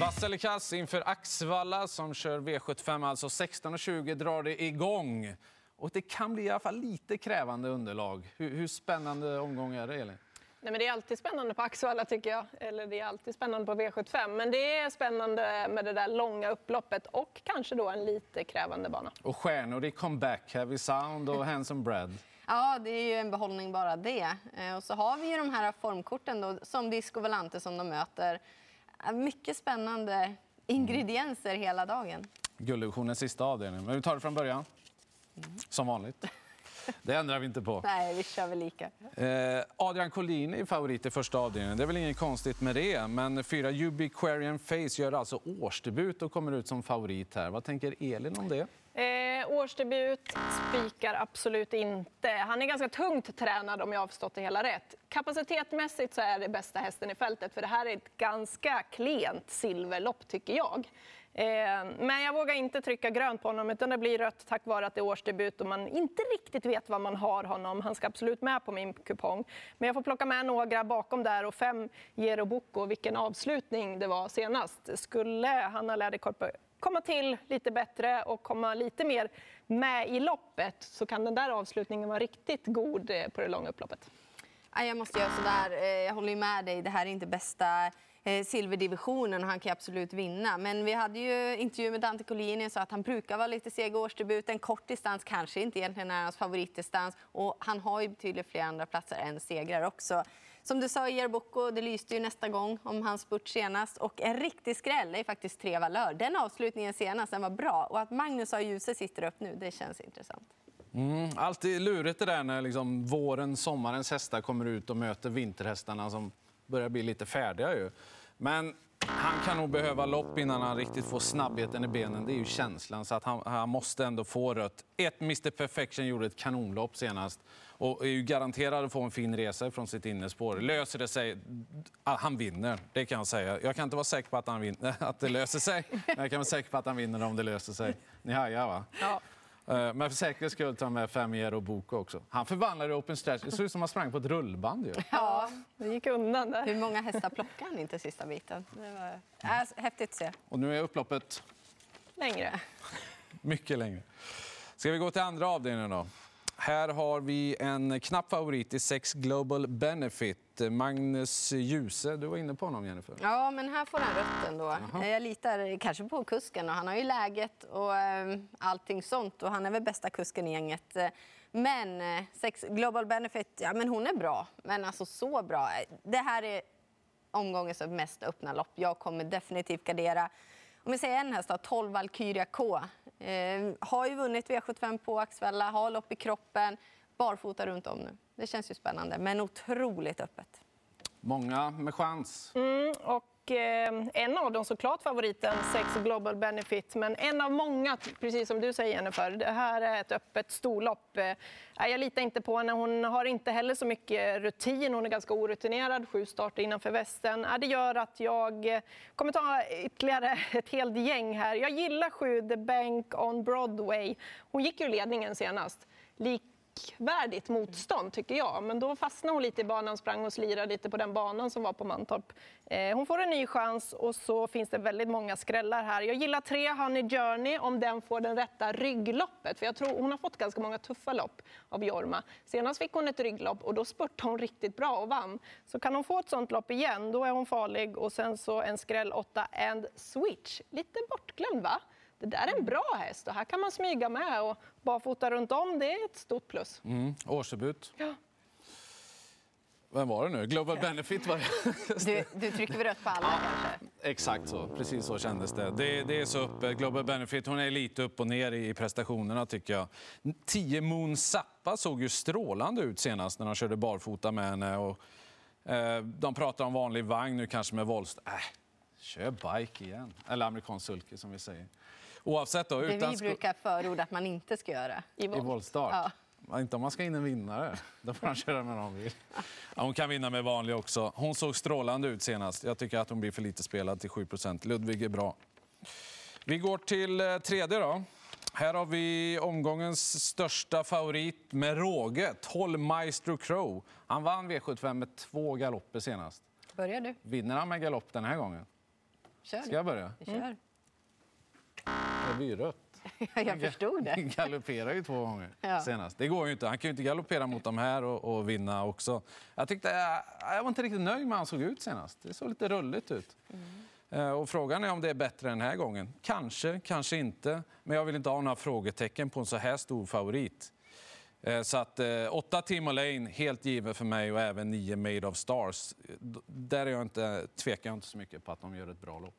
Vass eller kass inför Axvalla som kör V75. Alltså 16.20 drar det igång. Och det kan bli i alla fall lite krävande underlag. Hur, hur spännande omgång är det, Elin? Nej, men det är alltid spännande på Axevalla tycker jag. Eller det är alltid spännande på V75. Men det är spännande med det där långa upploppet och kanske då en lite krävande bana. Och stjärnor i comeback. Heavy Sound och Handsome Bread. Ja, det är ju en behållning bara det. Eh, och så har vi ju de här formkorten då, som Disco Volante som de möter. Eh, Mycket spännande ingredienser hela dagen. Gulddivisionens sista avdelning. Men vi tar det från början. Som vanligt. Det ändrar vi inte på. Nej, vi kör väl lika. Eh, Adrian Collini är favorit i första avdelningen. Det är väl inget konstigt med det. Men fyra Ubiquarian Face gör alltså årsdebut och kommer ut som favorit här. Vad tänker Elin om det? Eh, årsdebut spikar absolut inte. Han är ganska tungt tränad om jag har förstått det hela rätt. Kapacitetmässigt så är det bästa hästen i fältet för det här är ett ganska klent silverlopp tycker jag. Eh, men jag vågar inte trycka grönt på honom utan det blir rött tack vare att det är årsdebut och man inte riktigt vet vad man har honom. Han ska absolut med på min kupong. Men jag får plocka med några bakom där och fem Jero Bocco. Vilken avslutning det var senast. Skulle Hanna Läderkorp komma till lite bättre och komma lite mer med i loppet så kan den där avslutningen vara riktigt god eh, på det långa upploppet. Jag måste göra sådär. Eh, jag håller med dig. Det här är inte bästa eh, silverdivisionen och han kan absolut vinna. Men vi hade ju intervju med Dante Collini och sa att han brukar vara lite seg i årsdebuten. Kort distans kanske inte egentligen är hans favoritdistans. Och han har ju betydligt fler andra platser än segrar också. Som du sa, Jerbocco, det lyste ju nästa gång om hans spurt senast. Och en riktig skräll är faktiskt tre valör. Den avslutningen senast den var bra. Och att Magnus A. Djuse sitter upp nu, det känns intressant. Mm, alltid lurigt det där när liksom våren, sommarens hästar kommer ut och möter vinterhästarna som börjar bli lite färdiga. Ju. Men han kan nog behöva lopp innan han riktigt får snabbheten i benen. Det är ju känslan. Så att han, han måste ändå få rött. Ett Mr Perfection gjorde ett kanonlopp senast och är ju garanterad att få en fin resa från sitt innerspår. Löser det sig, ah, han vinner. Det kan jag säga. Jag kan inte vara säker på att, han vinner, att det löser sig, men jag kan vara säker på att han vinner om det löser sig. Ni hajar, va? Ja. Eh, Men för säkerhets skull tar jag med fem Jero Boko också. Han förvandlade open stretch. Det såg ut som han sprang på ett rullband. Ju. Ja, det gick undan där. Hur många hästar plockade han inte sista biten? Det var äh, häftigt att se. Och nu är upploppet Längre. mycket längre. Ska vi gå till andra avdelningen då? Här har vi en knapp favorit i sex Global Benefit. Magnus Djuse, du var inne på honom Jennifer. Ja, men här får han rött ändå. Jag litar kanske på kusken och han har ju läget och eh, allting sånt och han är väl bästa kusken i gänget. Men eh, sex Global Benefit, ja men hon är bra, men alltså så bra. Det här är omgångens mest öppna lopp. Jag kommer definitivt gardera. Om vi säger en häst då, 12 Valkyria K. Eh, har ju vunnit V75 på Axvalla, har lopp i kroppen, barfota runt om nu. Det känns ju spännande, men otroligt öppet. Många med chans. Mm, och eh, en av dem såklart favoriten, Sex Global Benefit. Men en av många, precis som du säger Jennifer. Det här är ett öppet storlopp. Eh, jag litar inte på henne. Hon har inte heller så mycket rutin. Hon är ganska orutinerad. Sju starter innanför västen. Eh, det gör att jag eh, kommer ta ytterligare ett helt gäng här. Jag gillar sju The Bank on Broadway. Hon gick ju ledningen senast. Lik likvärdigt motstånd tycker jag. Men då fastnade hon lite i banan, sprang och slirade lite på den banan som var på Mantorp. Eh, hon får en ny chans och så finns det väldigt många skrällar här. Jag gillar tre Honey Journey om den får den rätta ryggloppet. För jag tror hon har fått ganska många tuffa lopp av Jorma. Senast fick hon ett rygglopp och då spurtade hon riktigt bra och vann. Så kan hon få ett sånt lopp igen, då är hon farlig. Och sen så en skräll 8 and switch. Lite bortglömd va? Det där är en bra häst och här kan man smyga med och barfota runt om, det är ett stort plus. Mm. Årsdebut. Ja. Vem var det nu? Global Benefit var det. Du, du trycker väl rött på alla kanske? Exakt så. Precis så kändes det. Det, det är så öppet. Global Benefit hon är lite upp och ner i prestationerna tycker jag. 10 Moon Zappa såg ju strålande ut senast när de körde barfota med henne. Och, eh, de pratar om vanlig vagn nu kanske med våldst. Äh, kör bike igen. Eller amerikansk sulke som vi säger. Oavsett då. Det Utan vi brukar förorda att man inte ska göra. I i våld. voltstart. Ja. Inte om man ska in en vinnare. Då får han köra med någon vill. Ja, hon kan vinna med vanlig också. Hon såg strålande ut senast. Jag tycker att hon blir för lite spelad till 7 Ludvig är bra. Vi går till eh, tredje då. Här har vi omgångens största favorit med råge, 12 Maestro Crow. Han vann V75 med två galopper senast. Börjar du? Vinner han med galopp den här gången? kör. Ska jag börja? Vi kör. Det blir ju rött. jag förstod det. Han galopperar ju två gånger Ja. senast. Det går ju inte. Han kan ju inte galoppera mot de här och, och vinna också. Jag tyckte jag, jag var inte riktigt nöjd med hur han såg ut senast. Det såg lite rulligt ut. Eh, Och frågan är om det är bättre den här gången. Kanske, kanske inte. Men jag vill inte ha några frågetecken på en så här stor favorit. Eh, Så att eh, åtta Timo Lane, helt given för mig och även nio Made of Stars. Där är jag inte, tvekar jag inte så mycket på att de gör ett bra lopp.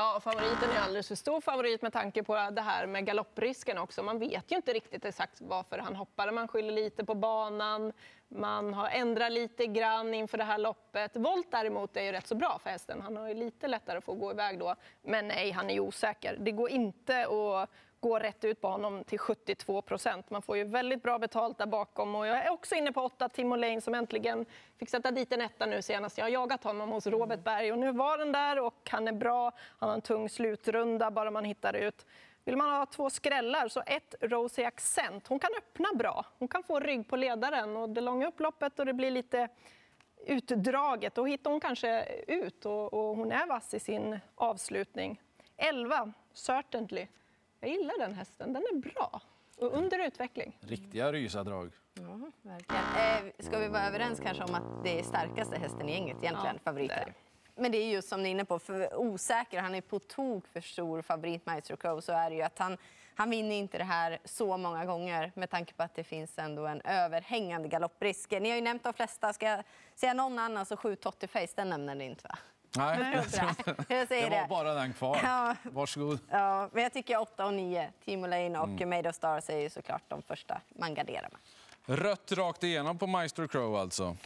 Ja, favoriten är alldeles för stor favorit med tanke på det här med galopprisken också. Man vet ju inte riktigt exakt varför han hoppade. Man skyller lite på banan, man har ändrat lite grann inför det här loppet. Volt däremot är ju rätt så bra för hästen. Han har ju lite lättare att få gå iväg då. Men nej, han är ju osäker. Det går inte att går rätt ut på honom till 72 procent. Man får ju väldigt bra betalt där bakom. Och jag är också inne på åtta Timo Lane som äntligen fick sätta dit en etta nu senast. Jag har jagat honom hos Robert Berg och nu var den där och han är bra. Han har en tung slutrunda bara man hittar ut. Vill man ha två skrällar så ett Rosie Accent. Hon kan öppna bra. Hon kan få rygg på ledaren och det långa upploppet och det blir lite utdraget. Då hittar hon kanske ut och, och hon är vass i sin avslutning. 11, Certainly. Jag gillar den hästen. Den är bra och under utveckling. Riktiga rysadrag. Ja, verkligen. Eh, ska vi vara överens kanske om att det är starkaste hästen i gänget egentligen, Ja, favoriten? det är det. Men det är just som ni är inne på, för osäker, han är på tok för stor favorit Maestro Crow, så är det ju att han, han vinner inte det här så många gånger med tanke på att det finns ändå en överhängande galopprisk. Ni har ju nämnt de flesta, ska jag säga någon annan så 7 Totti Face, den nämner ni inte va? Nej, Jag säger det var det. bara den kvar. Ja. Varsågod. Ja, men jag tycker 8 och 9, Timo Lane och Made of Stars är ju såklart de första man garderar med. Rött rakt igenom på Maestro Crow alltså.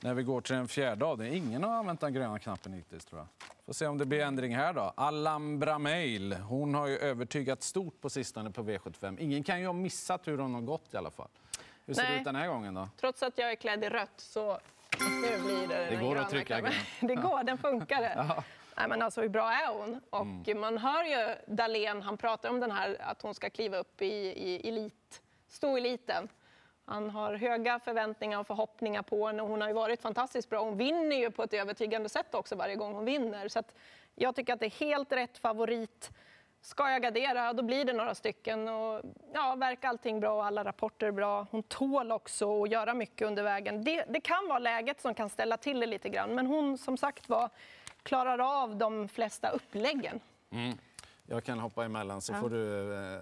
När vi går till den fjärde avdelningen. Ingen har använt den gröna knappen hittills tror jag. Får se om det blir ändring här då. Alhambra Mail. Hon har ju övertygat stort på sistone på V75. Ingen kan ju ha missat hur hon har gått i alla fall. Hur ser det Nej. ut den här gången då? Trots att jag är klädd i rött så nu blir det den går att trycka grönt. Det går, den funkar. det. Nej, men alltså, hur bra är hon? Och Mm. Man hör ju Dahlén, han pratar om den här, att hon ska kliva upp i, i elit, stoeliten. Han har höga förväntningar och förhoppningar på henne. Hon har ju varit fantastiskt bra. Hon vinner ju på ett övertygande sätt också varje gång hon vinner. Så jag tycker att det är helt rätt favorit. Ska jag gardera, då blir det några stycken. Och, ja, verkar allting bra och alla rapporter bra. Hon tål också att göra mycket under vägen. Det, det kan vara läget som kan ställa till det lite grann. Men hon som sagt var klarar av de flesta uppläggen. Mm. Jag kan hoppa emellan så får du eh,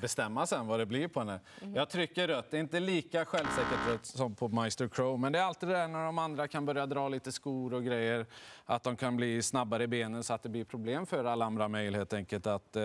bestämma sen vad det blir på henne. Jag trycker rött. Det är inte lika självsäkert rött som på Meister Crow. Men det är alltid det där när de andra kan börja dra lite skor och grejer. Att de kan bli snabbare i benen så att det blir problem för Alhambra Mail helt enkelt att eh,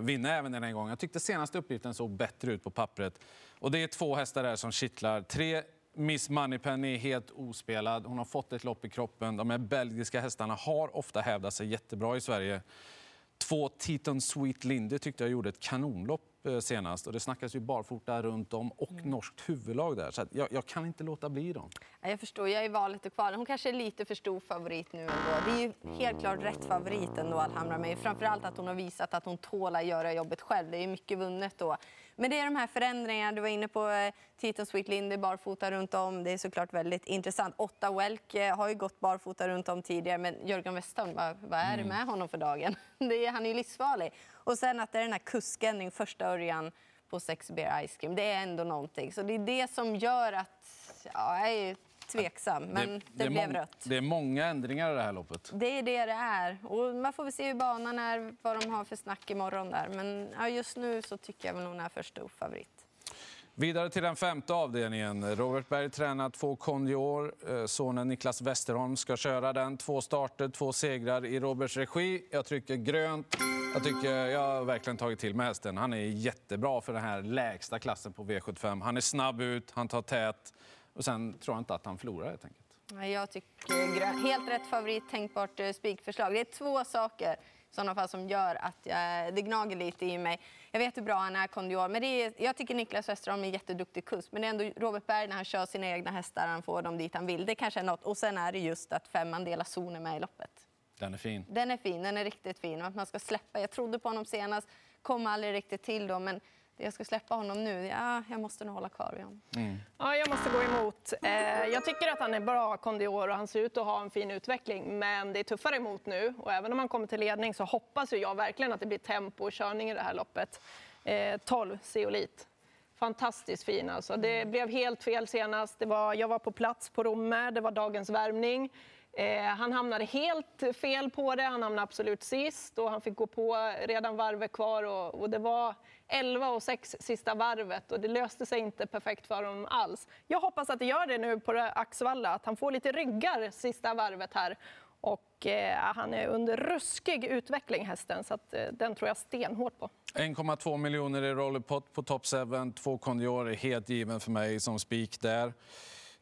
vinna även den här gången. Jag tyckte senaste uppgiften såg bättre ut på pappret. Och det är två hästar där som kittlar. Tre Miss Moneypenny är helt ospelad. Hon har fått ett lopp i kroppen. De här belgiska hästarna har ofta hävdat sig jättebra i Sverige. Två Teton Sweet Lindy tyckte jag gjorde ett kanonlopp eh, senast. Och det snackas ju barfota runt om och norskt huvudlag där. Så jag, jag kan inte låta bli dem. Ja, Jag förstår, jag är i valet och kvalet. Hon kanske är lite för stor favorit nu ändå. Det är ju helt klart rätt favorit ändå, Alhambra med. Framförallt att hon har visat att hon tål att göra jobbet själv. Det är mycket vunnet då. Men det är de här förändringarna. Du var inne på eh, Titan Sweet Lindy, barfota runt om. Det är såklart väldigt intressant. Åtta Welk eh, har ju gått barfota runt om tidigare. Men Jörgen Westholm, vad, är det med honom för dagen? Det är, han är ju livsfarlig. Och sen att det är den här kusken i första Örjan på Sex Bear Ice Cream. Det är ändå någonting. Så det är det som gör att ja, jag är tveksam. Men det, är blev mång- rött. Det är många ändringar i det här loppet. Det är det det är. Och man får väl se hur banan är, vad de har för snack imorgon där. Men ja, just nu så tycker jag väl hon är för stor favorit. Vidare till den femte avdelningen. Robert Berg tränar två Condior. Eh, Sonen Niklas Westerholm ska köra den. Två starter, två segrar i Roberts regi. Jag trycker grönt. Jag tycker jag har verkligen tagit till med hästen. Han är jättebra för den här lägsta klassen på V75. Han är snabb ut, han tar tät. Och sen tror jag inte att han förlorar helt enkelt. Ja, Jag tycker. Helt rätt favorit, tänkbart eh, spikförslag. Det är två saker sådana fall som gör att jag, det gnager lite i mig. Jag vet hur bra han är, Kondior, men är, jag tycker Niklas Westerholm är en jätteduktig kusk. Men det är ändå Robert Berg när han kör sina egna hästar, han får dem dit han vill. Det kanske är något. Och sen är det just att femman delar zon är med i loppet. Den är fin. Den är fin, den är riktigt fin. Att man ska släppa. Jag trodde på honom senast, kom aldrig riktigt till då, men jag ska släppa honom nu. Ja, jag måste nog hålla kvar vid honom. Ja, jag måste gå emot. Eh, jag tycker att han är bra kondior och han ser ut att ha en fin utveckling. Men det är tuffare emot nu och även om han kommer till ledning så hoppas jag verkligen att det blir tempo och körning i det här loppet. Eh, 12 Zeolit. Fantastiskt fin alltså. Det blev helt fel senast. Det var, jag var på plats på Romme, det var dagens värmning. Eh, han hamnade helt fel på det, han hamnade absolut sist och han fick gå på redan varvet kvar och, och det var 11 och 6 sista varvet och det löste sig inte perfekt för honom alls. Jag hoppas att det gör det nu på Axvalla, att han får lite ryggar sista varvet här. Och eh, han är under ruskig utveckling hästen, så att, eh, den tror jag stenhårt på. 1,2 miljoner i Rollerpot på Top 7. Två Kondior är helt given för mig som spik där.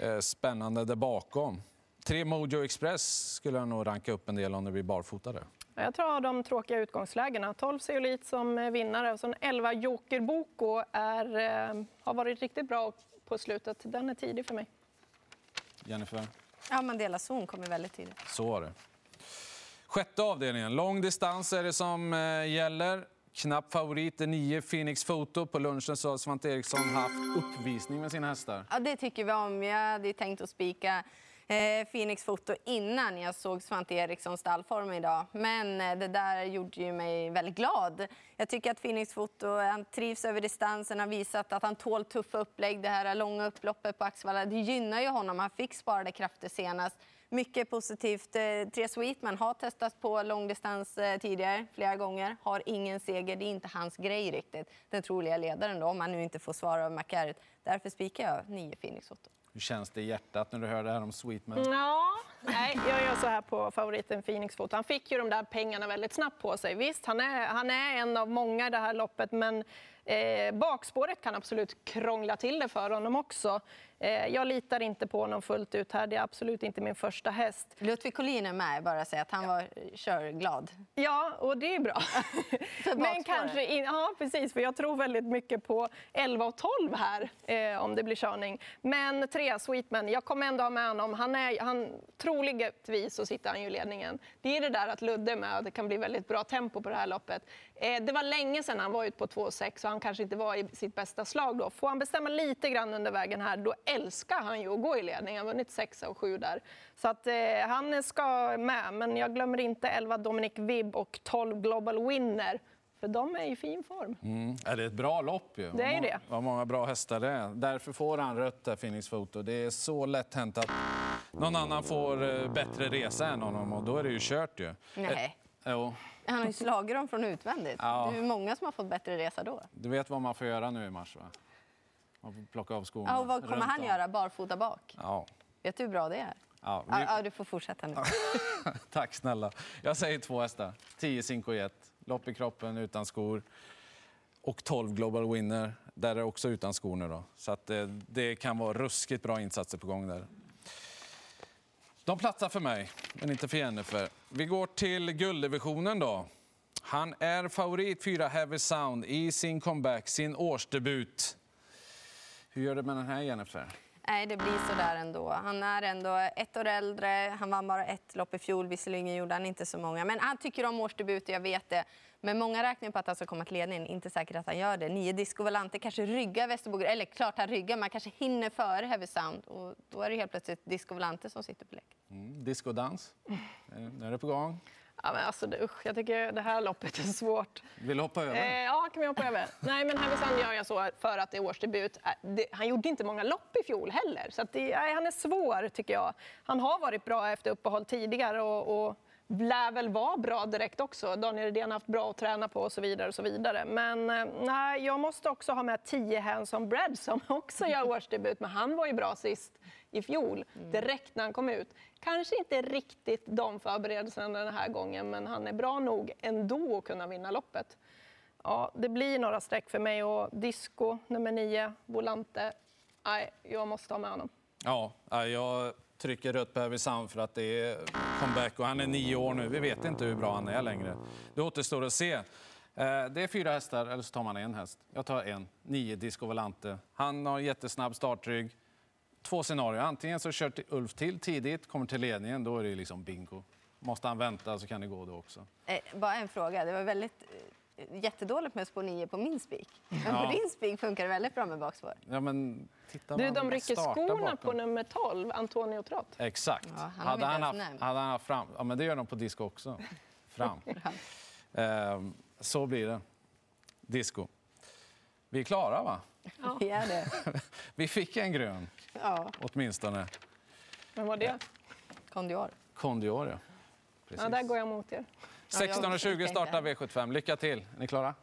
Eh, Spännande där bakom. Tre Mojo Express skulle jag nog ranka upp en del om det blir barfotade. Jag tar de tråkiga utgångslägena. 12 Zeolit som eh, vinnare och sen 11 Joker Boko är, eh, har varit riktigt bra på slutet. Den är tidig för mig. Jennifer? Ja, Mandela zon kommer väldigt tidigt. Så var det. Sjätte avdelningen. Lång distans är det som eh, gäller. Knapp favorit är 9 Phoenix Foto. På lunchen så har Svante Eriksson haft uppvisning med sina hästar. Ja, det tycker vi om. Jag hade tänkt att spika eh, Phoenix Foto innan jag såg Svante Erikssons stallform idag. Men eh, det där gjorde ju mig väldigt glad. Jag tycker att Phoenix Foto han trivs över distansen, har visat att han tål tuffa upplägg. Det här långa upploppet på Axevalla, det gynnar ju honom. Han fick sparade krafter senast. Mycket positivt. Eh, Tre Sweetman har testats på långdistans eh, tidigare flera gånger. Har ingen seger. Det är inte hans grej riktigt. Den troliga ledaren då, om han nu inte får svara av McCarrett. Därför spikar jag nio Phoenix Foto. Hur känns det i hjärtat när du hör det här om Sweetman? Ja, nej, jag gör så här på favoriten Phoenix Foot. Han fick ju de där pengarna väldigt snabbt på sig. Visst, han är, han är en av många i det här loppet, men eh, bakspåret kan absolut krångla till det för honom också. Eh, jag litar inte på honom fullt ut här. Det är absolut inte min första häst. Ludvig Collin är med, bara säga att han var körglad. Ja, och det är bra. Men kanske in, ja, precis, för jag tror väldigt mycket på 11 och 12 här eh, om det blir körning. Men 3 Sweetman, jag kommer ändå ha med honom. Han är, han, troligtvis så sitter han ju i ledningen. Det är det där att Ludde är med det kan bli väldigt bra tempo på det här loppet. Eh, det var länge sedan han var ute på 2,6 och han kanske inte var i sitt bästa slag då. Får han bestämma lite grann under vägen här, då älskar han ju att gå i ledning. Han har vunnit 6 och 7 där. Så att eh, han ska med, men jag glömmer inte 11 Dominic Vibb och 12 Global Winner. För de är i fin form. Mm. Ja, det är ett bra lopp ju. Det är det. Vad många bra hästar det är. Därför får han rött där, Phoenix Foto. Det är så lätt hänt att någon annan får eh, bättre resa än honom och då är det ju kört ju. Nej. Eh, jo, Han har ju slagit dem från utvändigt. Ja. Det är många som har fått bättre resa då. du vet vad man får göra nu i mars va? Får plocka av skorna. Ja, och vad kommer han om. göra barfota bak? Ja. Vet du hur bra det är? Ja, vi... Ja, du får fortsätta nu. Tack snälla. Jag säger två hästar. 10 Cinco Jet. Lopp i kroppen utan skor. Och 12 Global Winner. Där är det också utan skor nu då. Så att det, det kan vara ruskigt bra insatser på gång där. De platsar för mig, men inte för Jennifer. Vi går till gulddivisionen då. Han är favorit 4 Heavy Sound i sin comeback, sin årsdebut. Hur gör det med den här Jennifer? Nej, det blir så där ändå. Han är ändå ett år äldre. Han vann bara ett lopp i fjol. Visserligen gjorde han inte så många. Men han tycker om årsdebuter, jag vet det. Men många räknar på att han ska komma till ledningen. Inte säkert att han gör det. Nio Disco Volante kanske ryggar Västerbo. Eller klart han ryggar, men han kanske hinner före Heavy Sound. Och då är det helt plötsligt Disco Volante som sitter på lek. Mm, discodans. Eh, Nu är det på gång. Ja, men alltså, usch, jag tycker det här loppet är svårt. Vill du hoppa över? Eh, ja, kan vi hoppa över? Nej, men Härnösand gör jag så för att det är årsdebut. Eh, Det, han gjorde inte många lopp i fjol heller, så det, nej, han är svår tycker jag. Han har varit bra efter uppehåll tidigare och, och lär väl vara bra direkt också. Daniel Redén har haft bra att träna på och så vidare. och så vidare. Men eh, nej, jag måste också ha med 10 Hanson Bread som också gör årsdebut, men han var ju bra sist i fjol, direkt när han kom ut. Kanske inte riktigt de förberedelserna den här gången, men han är bra nog ändå att kunna vinna loppet. Ja, det blir några streck för mig och Disco, nummer nio, Volante. Nej, jag måste ha med honom. Ja, ja, jag trycker rött på Heavy för att det är comeback och han är nio år nu. Vi vet inte hur bra han är längre. Det återstår att se. Eh, det är fyra hästar, eller så tar man en häst. Jag tar en, nio Disco Volante. Han har jättesnabb startrygg. Två scenarier. Antingen så kör Ulf till tidigt, kommer till ledningen, då är det liksom bingo. Måste han vänta så kan det gå då också. Eh, bara en fråga. Det var väldigt eh, jättedåligt med spår 9 på min spik. Men Ja. på din spik funkar det väldigt bra med bakspår. Ja, men titta Du, de rycker skorna bakom. på nummer 12, Antonio Trott. Exakt. Ja, han hade, han haft, hade han haft fram... Ja, men det gör de på disco också. Fram. Ehm, så blir det. Disco. Vi är klara, va? Vi är det. Vi fick en grön, Ja, åtminstone. Men vad det? Kondior. Kondior, ja. Precis. Ja, där går jag mot er. Ja, jag 16.20 tänkte. startar V75. Lycka till. Är ni klara?